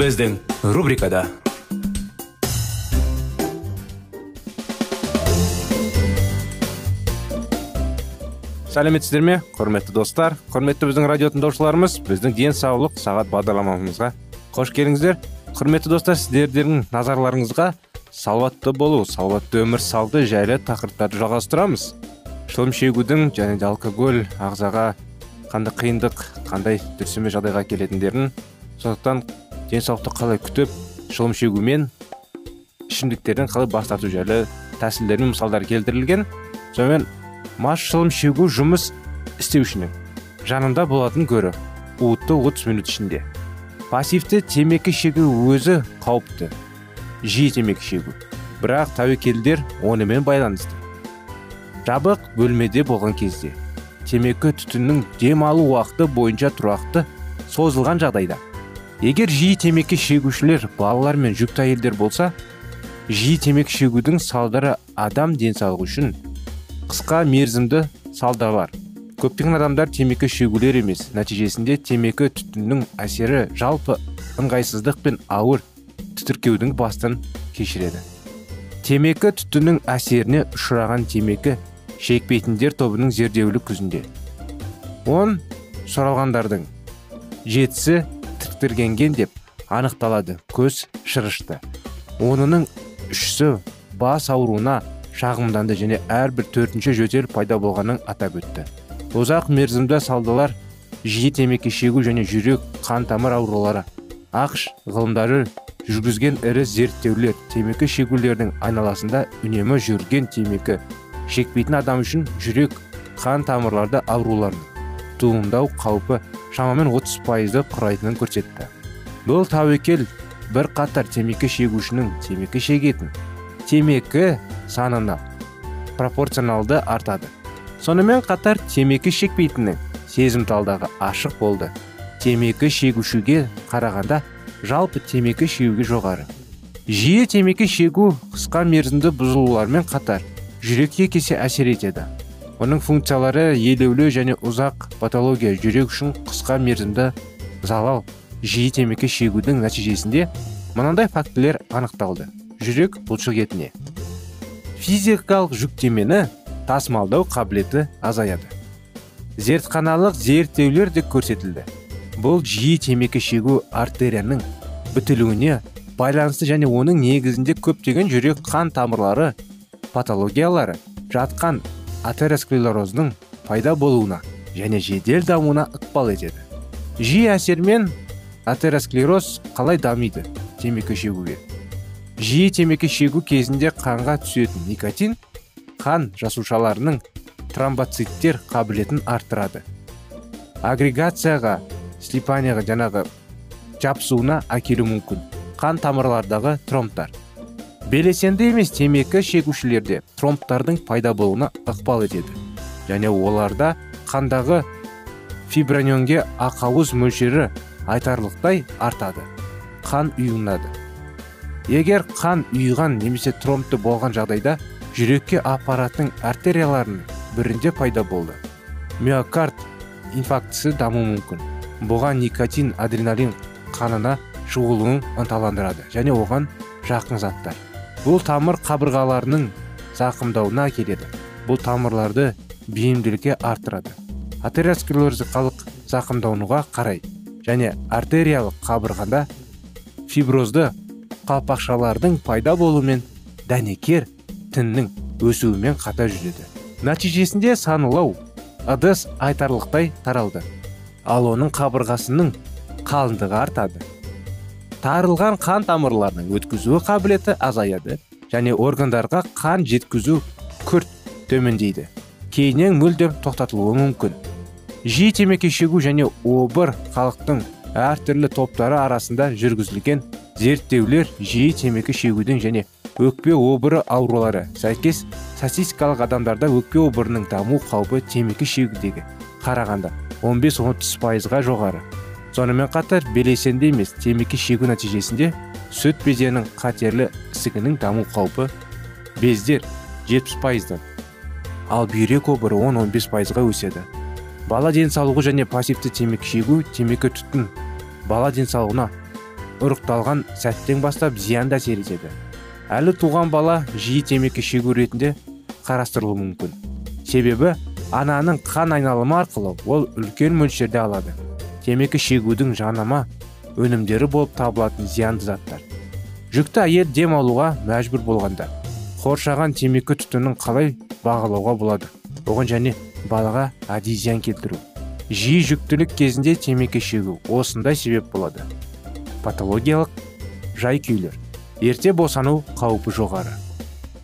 Біздің рубрикада сәлеметсіздер ме құрметті достар құрметті біздің радио тыңдаушыларымыз біздің денсаулық сағат бағдарламамызға қош келдіңіздер құрметті достар сіздердің назарларыңызға салауатты болу салауатты өмір салты жайлы тақырыптарды жалғастырамыз шылым шегудің және де алкоголь ағзаға қандай қиындық қандай дұрыс емес жағдайға келетіндерін сондықтан денсаулықты қалай күтіп шылым шегумен ішімдіктерден қалай бас тарту жайлы тәсілдер мен мысалдар келтірілген. Сонымен мас шылым шегу жұмыс істеушінің жанында болатын гөрі уытты 30 минут ішінде. Пассивті темекі шегу өзі қауіпті. Жиі темекі шегу. Бірақ тәуекелдер онымен байланысты. Жабық бөлмеде болған кезде темекі түтіннің дем алу уақыты бойынша тұрақты созылған жағдайда. Егер жиі темекі шегушілер балалар мен жүкті әйелдер болса жиі темекі шегудің салдары адам денсаулығы үшін қысқа мерзімді салдарлар. Көптеген адамдар темекі шегулер емес нәтижесінде темекі түтіннің әсері жалпы ыңғайсыздық пен ауыр түтіркеудің бастан кешіреді. Темекі түтіннің әсеріне ұшыраған темекі шекпейтіндер тобының зерделеу күзінде. Он сұралғандардың жетісі тіктіргенген деп анықталады. Көз шырышты. Онының үшісі бас ауруына шағымданды және әрбір төртінші жөтел пайда болғанын атап өтті. Ұзақ мерзімді салдылар жиі темекі шегу және жүрек қан тамыр аурулары ақш ғылымдары жүргізген ірі зерттеулер темекі шегулердің айналасында үнемі жүрген темекі шекпейтін адам үшін жүрек қан тамырларда аурулардың туындау қаупі шамамен 30 пайызды құрайтынын көрсетті. Бұл тәуекел бір қатар темекі шегушінің темекі шегетін. Темекі санына пропорционалды артады. Сонымен қатар темекі шекпейтіннің сезімталдағы ашық болды. Темекі шегушіге қарағанда жалпы темекі шегуге жоғары. Жиі темекі шегу қысқа мерзімді бұзылулармен қатар жүрекке кесе әсер етеді. Оның функциялары елеулі және ұзақ патология жүрек үшін қысқа мерзімді залал жиі темекі шегудің нәтижесінде мынандай фактілер анықталды. Жүрек бұлшық етіне. Физикалық жүктемені тасымалдау қабілеті азаяды. Зертханалық зерттеулер де көрсетілді. Бұл жиі темекі шегу артерияның бітілуіне байланысты және оның негізінде көптеген жүрек қан тамырлары патологиялары жатқан атеросклероздың пайда болуына және жедел дамуына ықпал етеді. Жиі әсермен атеросклероз қалай дамиды темекі шегуге? Жиі темекі шегу кезінде қанға түсетін никотин қан жасушаларының тромбоциттер қабілетін арттырады. Агрегацияға слипанияға жаңағы жапсуына әкелуі мүмкін. Қан тамырлардағы тромбтар. Белсенді емес темекі шегушілерде тромбтардың пайда болуына ықпал етеді. Және оларда қандағы фибронионге ақауыз мөлшері айтарлықтай артады. Қан ұйынады егер қан ұйыған немесе тромбты болған жағдайда жүрекке апаратын артерияларының бірінде пайда болды. Миокард инфарктісі дамуы мүмкін. Бұған никотин адреналин қанына шығуын ынталандырады. Және оған жақын заттар. Бұл тамыр қабырғаларының зақымдауына әкеледі. Бұл тамырларды бейімділікке арттырады. Атеросклерозикалық зақымдануға қарай және артериялық қабырғада фиброзды қалпақшалардың пайда болуымен дәнекер тіннің өсуімен қатар жүреді. Нәтижесінде санылау ыдыс айтарлықтай таралды. Ал оның қабырғасының қалыңдығы артады. Тарылған қан тамырларының өткізу қабілеті азаяды және органдарға қан жеткізу күрт төмендейді. Кейіннен мүлдем тоқтатылуы мүмкін. Жиі темекі шегу және обыр халықтың әртүрлі топтары арасында жүргізілген зерттеулер жиі темекі шегудің және өкпе обыры аурулары сәйкес статистикалық адамдарда өкпе обырының даму қаупі темекі шегудегі қарағанда 15-30 пайызға жоғары. Сонымен қатар белсенді емес темекі шегу нәтижесінде сүт безенің қатерлі ісігінің даму қаупі бездер 70 пайыздан ал бүйрек обыры 10-15 пайызға өседі. Бала денсаулығы және пассивті темекі шегу темекі түтін бала денсаулығына ұрықталған сәттен бастап зиянды әсер етеді. Әлі туған бала жиі темекі шегу ретінде қарастырылуы мүмкін. Себебі ананың қан айналымы арқылы ол үлкен мөлшерде алады. Темекі шегудің жанама өнімдері болып табылатын зиянды заттар. Жүкті әйел дем алуға мәжбүр болғанда қоршаған темекі түтінін қалай бағалауға болады? Оған және балаға әдей зиян келтіру. Жиі жүктілік кезінде темекі шегу осындай себеп болады. Патологиялық жай күйлер ерте босану қаупі жоғары.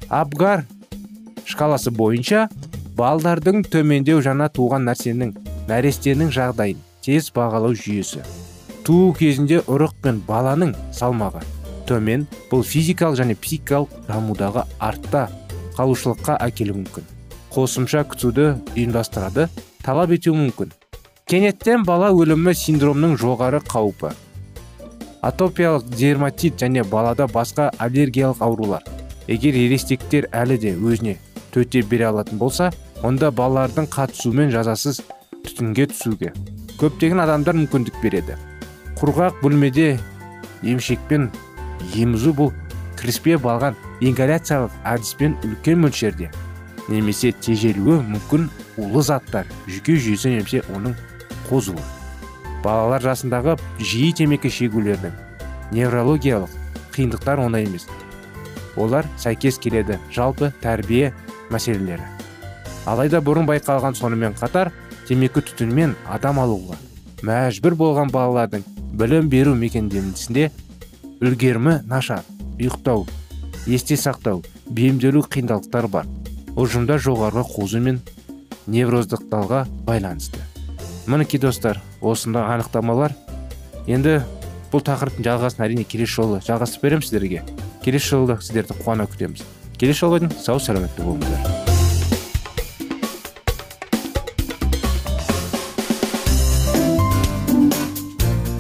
Абгар шкаласы бойынша балдардың төмендеу жана туған нәрсенің нәрестенің жағдайын тез бағалау жүйесі. Туу кезінде ұрық пен баланың салмағы төмен бұл физикалық және психикалық дамудағы артта қалушылыққа әкелуі мүмкін. Қосымша күтуді ұйымдастырады талап етуі мүмкін. Кенеттен бала өлімі синдромның жоғары қаупі. Атопиялық дерматит және балада басқа аллергиялық аурулар. Егер ересектер әлі де өзіне төтеп бере алатын болса онда балалардың қатысуымен жазасыз түтінге түсуге. Көптеген адамдар мүмкіндік береді. Құрғақ бөлмеде емшекпен емізу бұл кіріспе балған ингаляциялық әдіспен үлкен мөлшерде немесе тежелуі мүмкін улы заттар жүйке жүйесі немесе оның қозуы. Балалар жасындағы жиі темекі шегулердің неврологиялық қиындықтар оңай емес. Олар сәйкес келеді жалпы тәрбие мәселелері. Алайда бұрын байқалған сонымен қатар темекі түтінмен адам алуға мәжбүр болған балалардың білім беру мекемесінде үлгерімі нашар ұйықтау есте сақтау бейімделу қиындықтар бар. Ұжымда жоғарғы қозу мен невроздықталға байланысты. Мінекей достар осындай анықтамалар. Енді бұл тақырыптың жалғасын әрине келесі жолы жалғастырып беремін сіздерге. Келесі жолы сіздерді қуана күтеміз. Келесі жолға сау саламатта болыңыздар.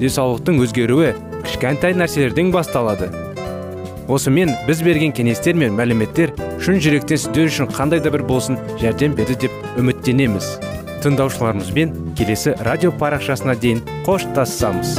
Денсаулықтың өзгеруі кішкентай нәрселерден басталады. Осымен біз берген кеңестер мен мәліметтер шын жүректен сіздер үшін қандай да бір болсын жәрдем берді деп үміттенеміз. Тыңдаушыларымызбен келесі радио парақшасына дейін қоштассамыз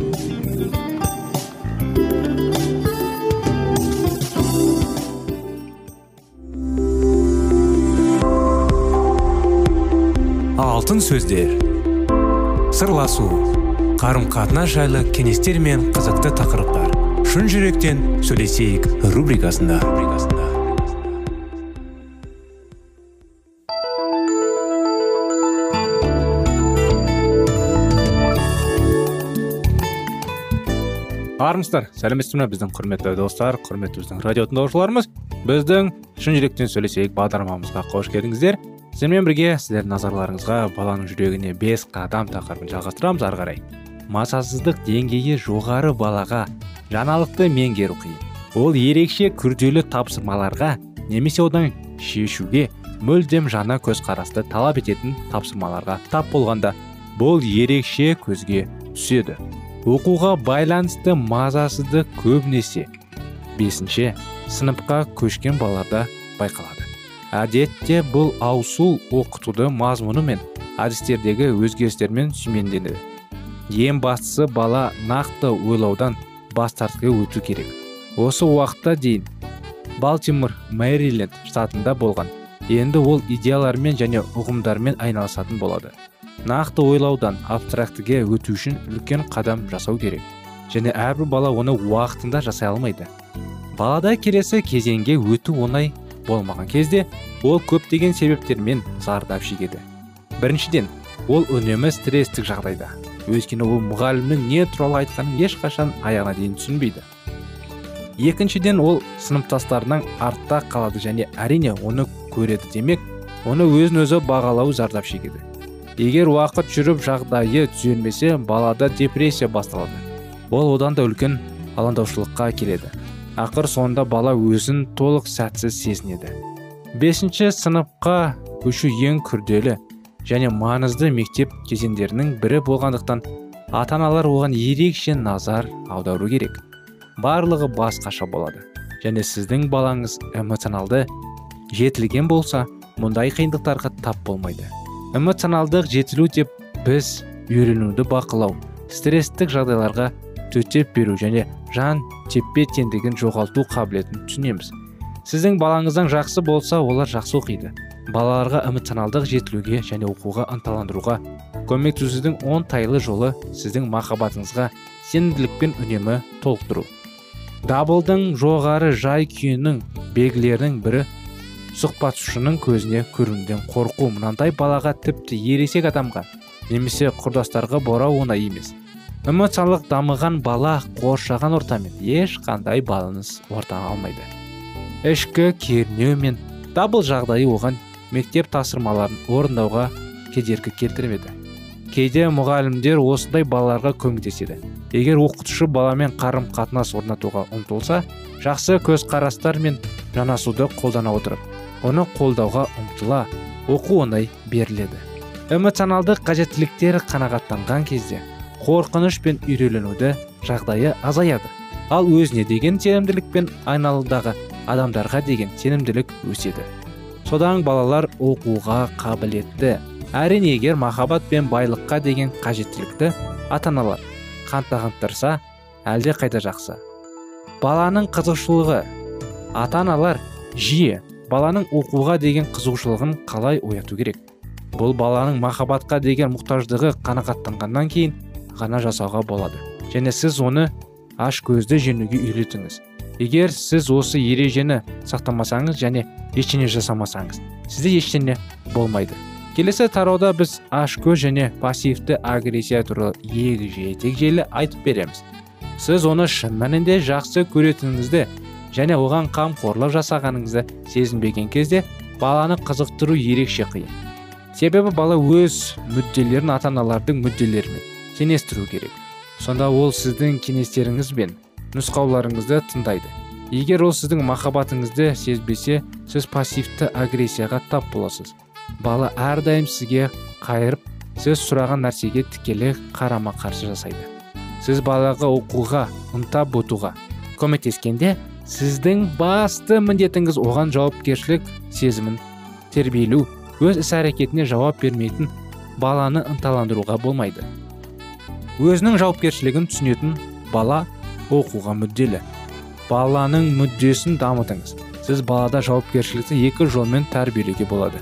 Алтын сөздер. Сырласу қарым қатынас жайлы кеңестер мен қызықты тақырыптар. Шын жүректен сөйлесейік рубрикасында. Армысыздар сәлеметсіздер ме біздің құрметті достар құрметті біздің радио тыңдаушыларымыз біздің шын жүректен сөйлесейік бағдарламамызға қош келдіңіздер. Сіздермен бірге сіздердің назарларыңызға баланың жүрегіне бес қадам тақырыбын жалғастырамыз ары қарай. Мазасыздық деңгейі жоғары балаға жаңалықты меңгеру қиын. Ол ерекше күрделі тапсырмаларға немесе одан шешуге мүлдем жаңа көзқарасты талап ететін тапсырмаларға тап болғанда бұл ерекше көзге түседі. Оқуға байланысты мазасыздық көбінесе бесінші сыныпқа көшкен балаларда байқалады. Әдетте бұл аусу оқытуды мазмұны мен әдістердегі өзгерістермен сүйменденеді ең бастысы бала нақты ойлаудан бас өту керек. Осы уақытта дейін балтимор мэриленд штатында болған. Енді ол идеялармен және ұғымдармен айналысатын болады. Нақты ойлаудан абстрактіге өту үшін үлкен қадам жасау керек. Және әрбір бала оны уақытында жасай алмайды. Балада келесі кезеңге өту оңай болмаған кезде ол көптеген себептермен зардап шегеді. Біріншіден ол үнемі стресстік жағдайда. Өйткені ол мұғалімнің не туралы айтқанын ешқашан аяғына дейін түсінбейді. Екіншіден ол сыныптастарынан артта қалады және әрине оны көреді. Демек оны өзін өзі бағалау зардап шегеді. Егер уақыт жүріп жағдайы түзелмесе балада депрессия басталады. Ол одан да үлкен алаңдаушылыққа келеді. Ақыр соңында бала өзін толық сәтсіз сезінеді. Бесінші сыныпқа көшу ең күрделі және маңызды мектеп кезеңдерінің бірі болғандықтан ата аналар оған ерекше назар аудару керек. Барлығы басқаша болады және сіздің балаңыз эмоционалды жетілген болса мұндай қиындықтарға тап болмайды. Эмоционалдық жетілу деп біз үйренуді бақылау стресстік жағдайларға төтеп беру және жан теппе теңдігін жоғалту қабілетін түсінеміз. Сіздің балаңыздан жақсы болса олар жақсы оқиды. Балаларға эмоционалдық жетілуге және оқуға ынталандыруға көмектесудің оңтайлы жолы сіздің махаббатыңызға сенімділікпен үнемі толықтыру. Даблдың жоғары жай күйінің белгілерінің бірі сұхбатшының көзіне көрінуден қорқу. Мынандай балаға тіпті ересек адамға немесе құрдастарға борау оңай емес. Эмоциялық дамыған бала қоршаған ортамен ешқандай байланыс орта алмайды. Ішкі кернеу мен дабыл жағдайы оған мектеп тапсырмаларын орындауға кедергі келтірмеді. Кейде мұғалімдер осындай балаларға көмектеседі. Егер оқытушы баламен қарым қатынас орнатуға ұмтылса жақсы көзқарастар мен жанасуды қолдана отырып оны қолдауға ұмтыла оқу оңай беріледі. Эмоционалдық қажеттіліктер қанағаттанған кезде қорқыныш пен үйреленуді жағдайы азаяды. Ал өзіне деген сенімділік пен адамдарға деген сенімділік өседі. Содан балалар оқуға қабілетті. Әрине егер махаббат пен байлыққа деген қажеттілікті ата аналар қантағындырса әлде қайда жақсы? Баланың қызығушылығы. Ата аналар жиі баланың оқуға деген қызығушылығын қалай ояту керек? Бұл баланың махаббатқа деген мұқтаждығы қанағаттанғаннан кейін ғана жасауға болады. Және сіз оны аш көзді жеңуге үйретіңіз. Егер сіз осы ережені сақтамасаңыз және ештеңе жасамасаңыз сізде ештеңе болмайды. Келесі тарауда біз көз және пассивті агрессия туралы егжей тегжейлі айтып береміз. Сіз оны шын мәнінде жақсы көретініңізді және оған қамқорлық жасағаныңызды сезінбеген кезде баланы қызықтыру ерекше қиын. Себебі бала өз мүдделерін ата аналардың мүдделерімен теңестіру керек. Сонда ол сіздің кеңестеріңіз бен нұсқауларыңызды тыңдайды. Егер ол сіздің махаббатыңызды сезбесе сіз пассивті агрессияға тап боласыз. Бала әрдайым сізге қайырып сіз сұраған нәрсеге тікелей қарама қарсы жасайды. Сіз балаға оқуға ынта бұтуға көмектескенде сіздің басты міндетіңіз оған жауапкершілік сезімін тербелу өз іс әрекетіне жауап бермейтін баланы ынталандыруға болмайды. Өзінің жауапкершілігін түсінетін бала оқуға мүдделі. Баланың мүддесін дамытыңыз. Сіз балада жауапкершілікті екі жолмен тәрбиелеуге болады.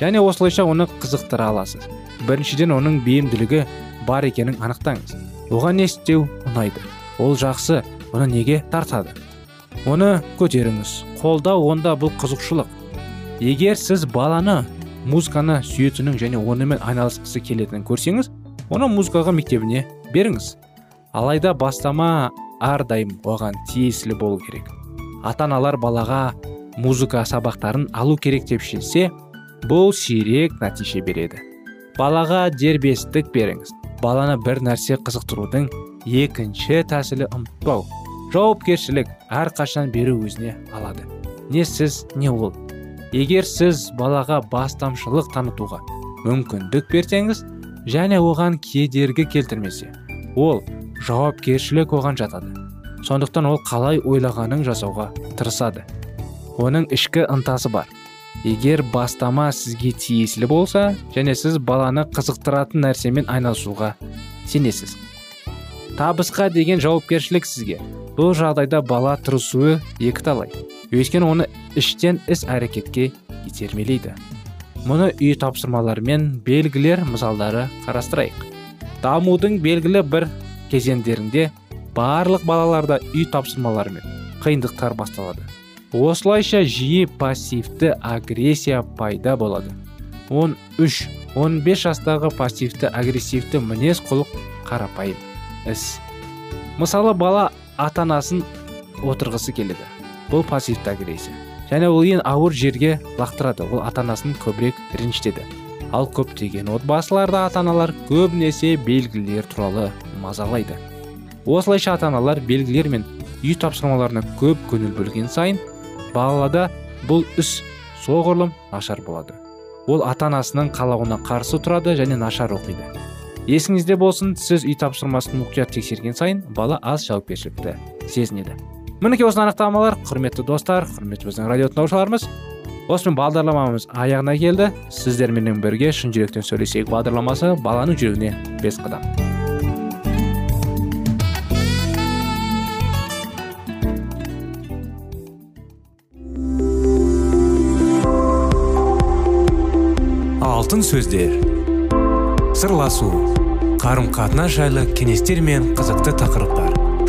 Және осылайша оны қызықтыра аласыз. Біріншіден оның бейімділігі бар екенін анықтаңыз. Оған не істеу ұнайды? Ол жақсы оны неге тартады? Оны көтеріңіз. Қолдау онда бұл қызықшылық. Егер сіз баланы музыканы сүйетінін және онымен айналысқысы келетінін көрсеңіз оны музыкаға мектебіне беріңіз. Алайда бастама әрдайым оған тиесілі болу керек. Ата аналар балаға музыка сабақтарын алу керек деп шешсе бұл сирек нәтиже береді. Балаға дербестік беріңіз. Баланы бір нәрсе қызықтырудың екінші тәсілі ұмытпау. Жауапкершілік әрқашан беру өзіне алады. Не сіз не ол. Егер сіз балаға бастамшылық танытуға мүмкіндік берсеңіз және оған кедергі келтірмесе ол жауапкершілік оған жатады. Сондықтан ол қалай ойлағанын жасауға тырысады. Оның ішкі ынтасы бар. Егер бастама сізге тиесілі болса және сіз баланы қызықтыратын нәрсемен айналысуға сенесіз. Табысқа деген жауапкершілік сізге. Бұл жағдайда бала тырысуы екі талай өйткені оны іштен іс әрекетке итермелейді. Мұны үй тапсырмалары мен белгілер мысалдары қарастырайық. Дамудың белгілі бір кезеңдерінде барлық балаларда үй тапсырмалары мен қиындықтар басталады. Осылайша жиі пассивті агрессия пайда болады. 13-15 жастағы пассивті агрессивті мінез құлық қарапайым іс. Мысалы бала ата анасын отырғысы келеді. Бұл пассивті агрессия. Және ол ең ауыр жерге лақтырады. Ол ата анасын көбірек ренжітеді. Ал көптеген отбасыларда ата аналар көбінесе белгілер туралы мазалайды. Осылайша ата аналар белгілер мен үй тапсырмаларына көп көңіл бөлген сайын балада бұл іс соғұрлым нашар болады. Ол ата анасының қалауына қарсы тұрады және нашар оқиды. Есіңізде болсын сіз үй тапсырмасын мұқият тексерген сайын бала аз жауапкершілікті сезінеді. Мінекей осы анықтамалар. Құрметті достар құрметті біздің радио тыңдаушыларымыз. Осымен бағдарламамыз аяғына келді. Сіздерменен бірге шын жүректен сөйлесейік бағдарламасы баланың жүрегіне бес қадам. Алтын сөздер. Сырласу. Қарым қатынас жайлы кеңестер мен қызықты тақырыптар.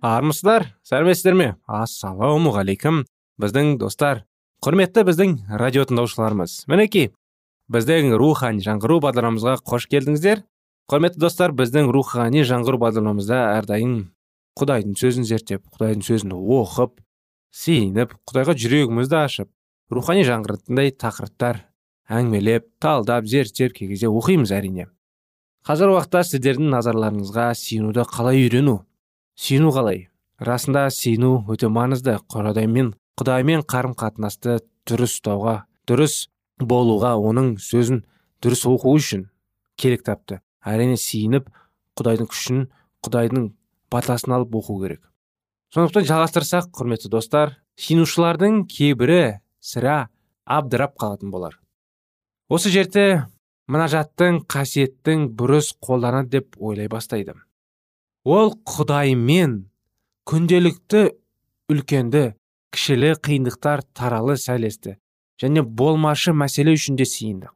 Армысыздар сәлеметсіздер ме? Ассалаумағалейкум. Біздің достар құрметті біздің радио тыңдаушыларымыз. Мінекей біздің рухани жаңғыру бағдарламамызға қош келдіңіздер. Құрметті достар біздің рухани жаңғыру бағдарламамызда әрдайым құдайдың сөзін зерттеп құдайдың сөзін оқып сиініп құдайға жүрегімізді ашып рухани жаңғыртындай тақырыптар әңгімелеп талдап зерттеп кей кезде оқимыз әрине. Қазір уақытта сіздердің назарларыңызға сүйінуді қалай үйрену? Сүйіну қалай? Расында сүйіну өте маңызды. Құдаймен құдаймен қарым қатынасты дұрыс ұстауға дұрыс болуға оның сөзін дұрыс оқу үшін керек тапты. Әрине сиініп құдайдың күшін құдайдың батасын алып оқу керек. Сондықтан жалғастырсақ құрметті достар сиынушылардың кейбірі сірә абдырап қалатын болар. Осы жерде мұнажаттың қасиеттің бұрыс қолданады деп ойлай бастайды ол құдаймен күнделікті үлкенді кішілі қиындықтар таралы сәлесті және болмашы мәселе үшін де сиынды.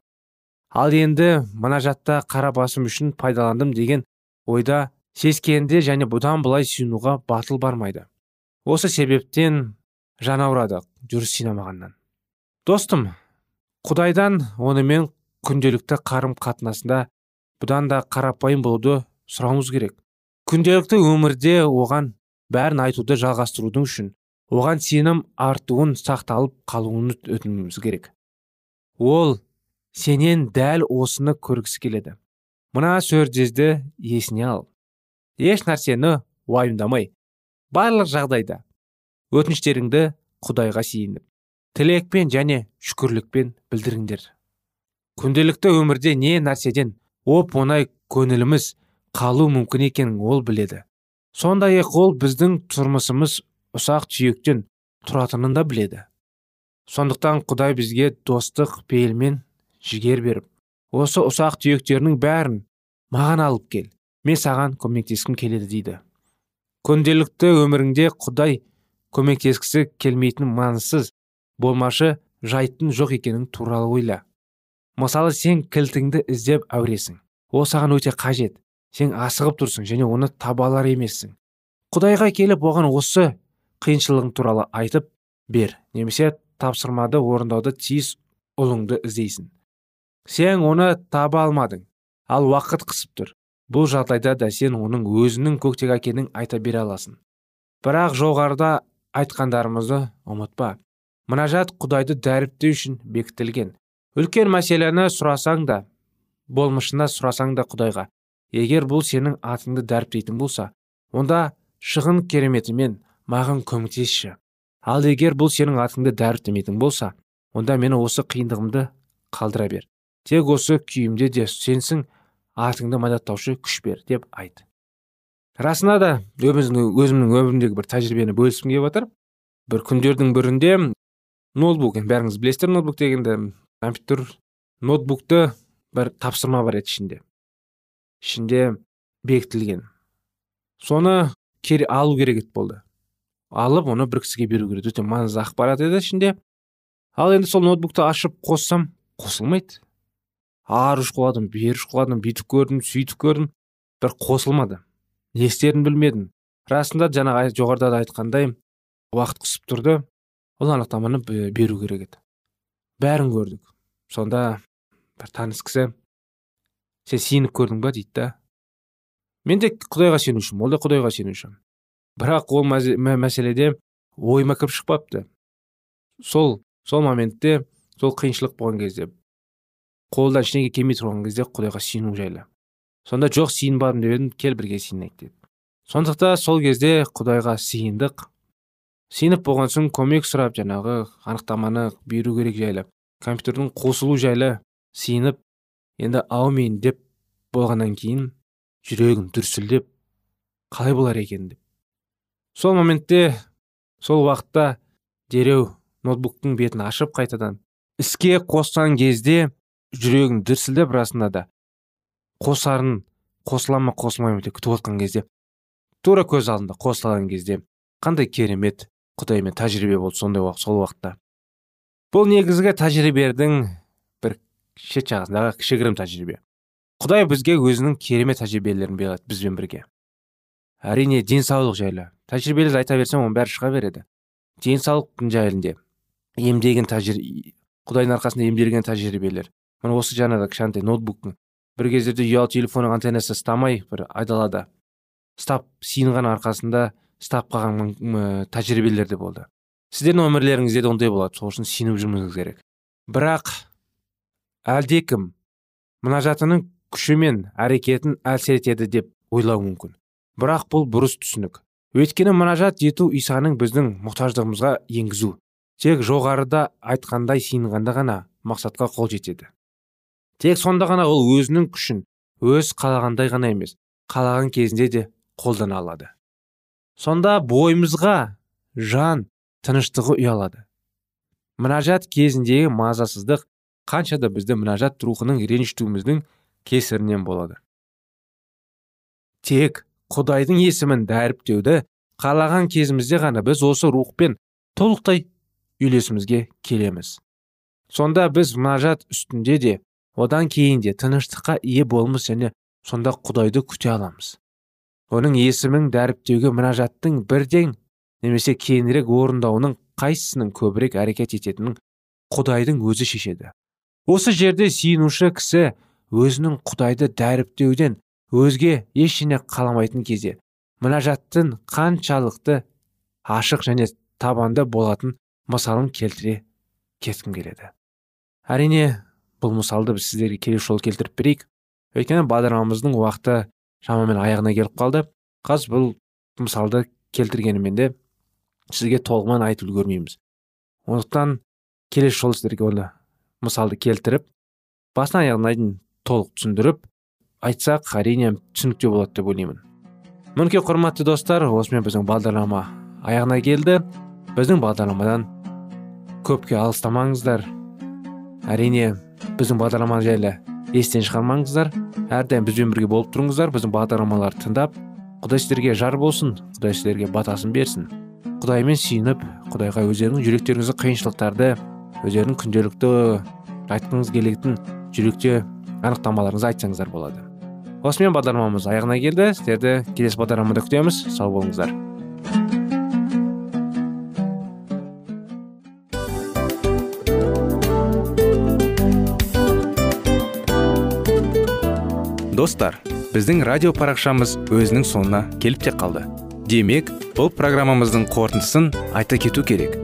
Ал енді мұнажатта қара басым үшін пайдаландым деген ойда сескенде және бұдан былай сүйінуға батыл бармайды. Осы себептен жанаурадық жүріс синамағаннан достым құдайдан онымен күнделікті қарым қатынасында бұдан да қарапайым болуды сұрауымыз керек. Күнделікті өмірде оған бәрін айтуды жалғастырудың үшін оған сенім артуын сақталып қалуын өтінуіміз керек. Ол сенен дәл осыны көргісі келеді. Мына сөздерді есіне ал. Еш нәрсені уайымдамай барлық жағдайда өтініштеріңді құдайға сиініп тілекпен және шүкірлікпен білдіріңдер. Күнделікті өмірде не нәрседен оп оңай көңіліміз қалу мүмкін екенін ол біледі. Сондай ақ ол біздің тұрмысымыз ұсақ түйектен тұратынын да біледі. Сондықтан құдай бізге достық пейілмен жігер беріп осы ұсақ түйектерінің бәрін маған алып кел. Мен саған көмектескім келеді дейді. Күнделікті өміріңде құдай көмектескісі келмейтін маңызсыз болмашы жайттың жоқ екенін туралы ойла. Мысалы сен кілтіңді іздеп әуресің. Ол саған өте қажет. Сен асығып тұрсың және оны таба алар емессің. Құдайға келіп оған осы қиыншылығың туралы айтып бер немесе тапсырмады орындауды тиіс ұлыңды іздейсің. Сен оны таба алмадың ал уақыт қысып тұр. Бұл жағдайда да сен оның өзінің көктегі әкенің айта бере аласың. Бірақ жоғарыда айтқандарымызды ұмытпа. Мұнажат құдайды дәріптеу үшін бекітілген. Үлкен мәселені сұрасаң да болмышына сұрасаң да құдайға. Егер бұл сенің атыңды дәріптейтін болса онда шығын кереметімен маған көмектесші. Ал егер бұл сенің атыңды дәріптемейтін болса онда мені осы қиындығымды қалдыра бер. Тек осы күйімде де сенсің атыңды мадаттаушы күш бер деп айт. Расында да өзімнің, өзімнің өмірімдегі бір тәжірибені бөліскім келіп жатыр бір күндердің бірінде ноутбук бәріңіз білесіздер ноутбук дегенді компьютер ноутбукты бір тапсырма бар еді ішінде. Ішінде бекітілген. Соны кері алу керек еді болды. Алып оны бір кісіге беру керек. Өте маңызды ақпарат еді ішінде. Ал енді сол ноутбукты ашып қоссам қосылмайды. Ары шұқыладым бері шұқыладым бүйтіп көрдім сөйтіп көрдім. Бір қосылмады. Не істерін білмедім. Расында жаңағы жоғарыда да айтқандай уақыт қысып тұрды. Ол анықтаманы беру керек еді. Бәрін көрдік. Сонда бір таныс кісі сен сеніп көрдің ба дейді да мен де құдайға сенушімін ол да құдайға сенуші бірақ ол мәселеде ойыма кіріп шықпапты. Сол сол моментте сол қиыншылық болған кезде қолдан ештеңе келмей тұрған кезде құдайға сену жайлы. Сонда жоқ сиынбадым деп едім кел бірге сиынайық деді. Сондықтан сол кезде құдайға сиындық сеніп болған соң көмек сұрап жаңағы анықтаманы беру керек жайлы компьютердің қосылу жайлы сеніп енді аумин деп болғаннан кейін жүрегім дүрсілдеп қалай болар екен деп. Сол моментте сол уақытта дереу ноутбуктың бетін ашып қайтадан іске қосқан кезде жүрегім дүрсілдеп расында да қосарын қосыла ма қосылмай ма деп күтіп отқан кезде тура көз алдында қосылған кезде қандай керемет құдаймен тәжірибе болды сондай уақыт сол уақытта. Бұл негізгі тәжірибенің бір шет жағындағы кішігірім тәжірибе. Құдай бізге өзінің керемет тәжірибелерін береді бізбен бірге. Әрине денсаулық жайлы. Тәжірибелерді айта берсем оның бәрі шыға береді. Денсаулықтың жайында емдеген тәжірибе құдайдың арқасында емделген тәжірибелер. Міне осы жаңағы кішкентай ноутбуктың бір кездерде ұялы телефонның антеннасы ұстамай бір айдалада ұстап сиынған арқасында ұстап қалған тәжірибелер де болды. Сіздердің өмірлеріңізде де ондай болады. Сол үшін сеніп жүруіңіз керек. Бірақ әлдекім мұнажатының күші мен әрекетін әсер етеді деп ойлауы мүмкін. Бірақ бұл бұрыс түсінік. Өйткені мұнажат ету исаның біздің мұқтаждығымызға енгізу тек жоғарыда айтқандай сиынғанда ғана мақсатқа қол жетеді. Тек сонда ғана ол өзінің күшін өз қалағандай ғана емес қалаған кезінде де қолдана алады. Сонда бойымызға жан тыныштығы ұялады. Мінәжат кезіндегі мазасыздық қанша да бізді мінәжат рухының ренжітуіміздің кесірінен болады тек құдайдың есімін дәріптеуді қалаған кезімізде ғана біз осы рухпен толықтай үйлесімізге келеміз сонда біз мұнажат үстінде де одан кейін де тыныштыққа ие болмыз және сонда құдайды күте аламыз оның есімін дәріптеуге мінажаттың бірден немесе кейінірек орындауының қайсысының көбірек әрекет ететінін құдайдың өзі шешеді осы жерде сиынушы кісі өзінің құдайды дәріптеуден өзге ештеңе қаламайтын кезде мінажаттың қаншалықты ашық және табанды болатын мысалын келтіре кеткім келеді. Әрине бұл мысалды біз сіздерге келесі жолы келтіріп берейік. Өйткені бағдарламамыздың уақыты шамамен аяғына келіп қалды. Қазір бұл мысалды келтіргенімен де сізге толығымен айтып үлгермейміз сондықтан келесі жолы сіздерге оны мысалды келтіріп басынан аяғына дейін толық түсіндіріп айтсақ әрине түсінікті болады деп ойлаймын. Мінекей құрметті достар осымен біздің бағдарлама аяғына келді. Біздің бағдарламадан көпке алыстамаңыздар. Әрине біздің бағдарлама жайлы естен шығармаңыздар. Әрдайым бізбен бірге болып тұрыңыздар біздің бағдарламаларды тыңдап құдай сіздерге жар болсын құдай сіздерге батасын берсін. Құдаймен сүйініп құдайға өздеріңнің жүректеріңіздің қиыншылықтарды өздерінің күнделікті айтқыңыз келетін жүректе анықтамаларыңызды айтсаңыздар болады. Осымен бағдарламамыз аяғына келді. Сіздерді келесі бағдарламада күтеміз. Сау болыңыздар. Достар біздің радио парақшамыз өзінің соңына келіп те қалды. Демек бұл программамыздың қорытындысын айта кету керек.